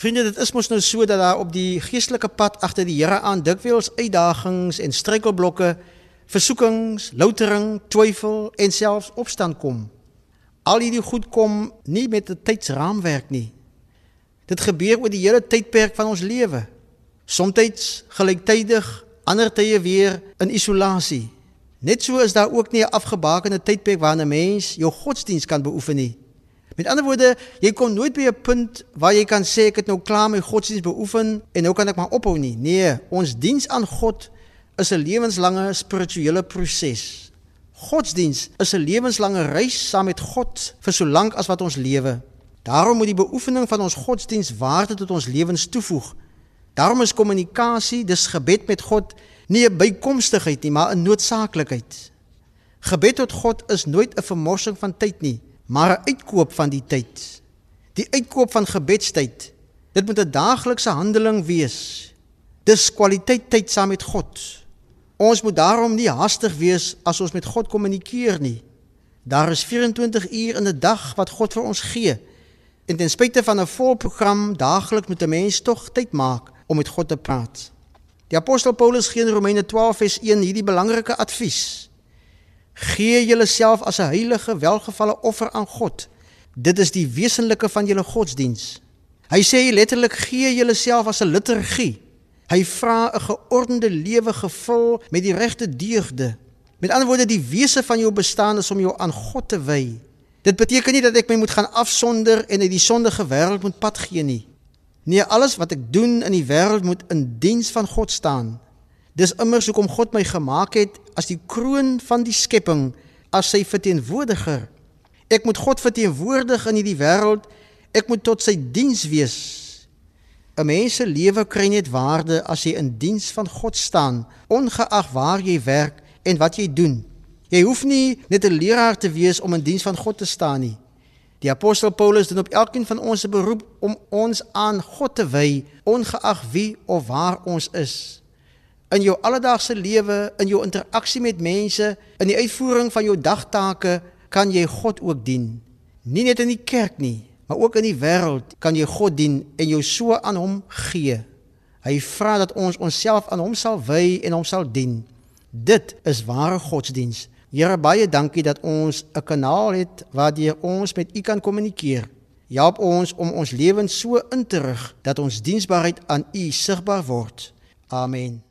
Vriende, dit is mos nou so dat daar op die geestelike pad agter die Here aan dikwels uitdagings en struikelblokke, versoekings, loutering, twyfel en selfs opstand kom. Al hierdie goed kom nie met 'n tydsraamwerk nie. Dit gebeur oor die hele tydperk van ons lewe. Somstyds gelyktydig, ander tye weer in isolasie. Net so is daar ook nie 'n afgebakende tydperk waarin 'n mens jou godsdiens kan beoefen nie. Met ander woorde, jy kom nooit by 'n punt waar jy kan sê ek het nou klaar my godsdiens beoefen en nou kan ek maar ophou nie. Nee, ons diens aan God is 'n lewenslange spirituele proses. Godsdiens is 'n lewenslange reis saam met God vir so lank as wat ons lewe. Daarom moet die beoefening van ons godsdiens waarde tot ons lewens toevoeg. Daarom is kommunikasie, dis gebed met God nie 'n bykomstigheid nie, maar 'n noodsaaklikheid. Gebed tot God is nooit 'n vermorsing van tyd nie, maar 'n uitkoop van die tyd. Die uitkoop van gebedstyd. Dit moet 'n daaglikse handeling wees. Dis kwaliteit tyd saam met God. Ons moet daarom nie haastig wees as ons met God kommunikeer nie. Daar is 24 uur in 'n dag wat God vir ons gee. En ten spyte van 'n vol program daagliks moet 'n mens tog tyd maak om met God te praat. Die apostel Paulus gee in Romeine 12 vers 1 hierdie belangrike advies: Gee julleself as 'n heilige, welgevalle offer aan God. Dit is die wesenlike van julle godsdiens. Hy sê letterlik gee julleself as 'n liturgie. Hy vra 'n geordende lewe gevul met die regte deugde. Met ander woorde, die wese van jou bestaan is om jou aan God te wy. Dit beteken nie dat ek my moet gaan afsonder en uit die sondige wêreld moet pad gee nie. Nee, alles wat ek doen in die wêreld moet in diens van God staan. Dis immers hoekom God my gemaak het as die kroon van die skepping, as sy verteenwoordiger. Ek moet God verteenwoordig in hierdie wêreld. Ek moet tot sy diens wees. 'n Mens se lewe kry net waarde as jy in diens van God staan, ongeag waar jy werk en wat jy doen. Jy hoef nie net 'n leraar te wees om in diens van God te staan nie. Die apostel Paulus doen op elkeen van ons 'n beroep om ons aan God te wy, ongeag wie of waar ons is. In jou alledaagse lewe, in jou interaksie met mense, in die uitvoering van jou dagtake, kan jy God ook dien. Nie net in die kerk nie, maar ook in die wêreld kan jy God dien en jou so aan hom gee. Hy vra dat ons onsself aan hom sal wy en hom sal dien. Dit is ware godsdiens. Here baie dankie dat ons 'n kanaal het waardeur ons met U kan kommunikeer. Help ons om ons lewens so in te rig dat ons diensbaarheid aan U sigbaar word. Amen.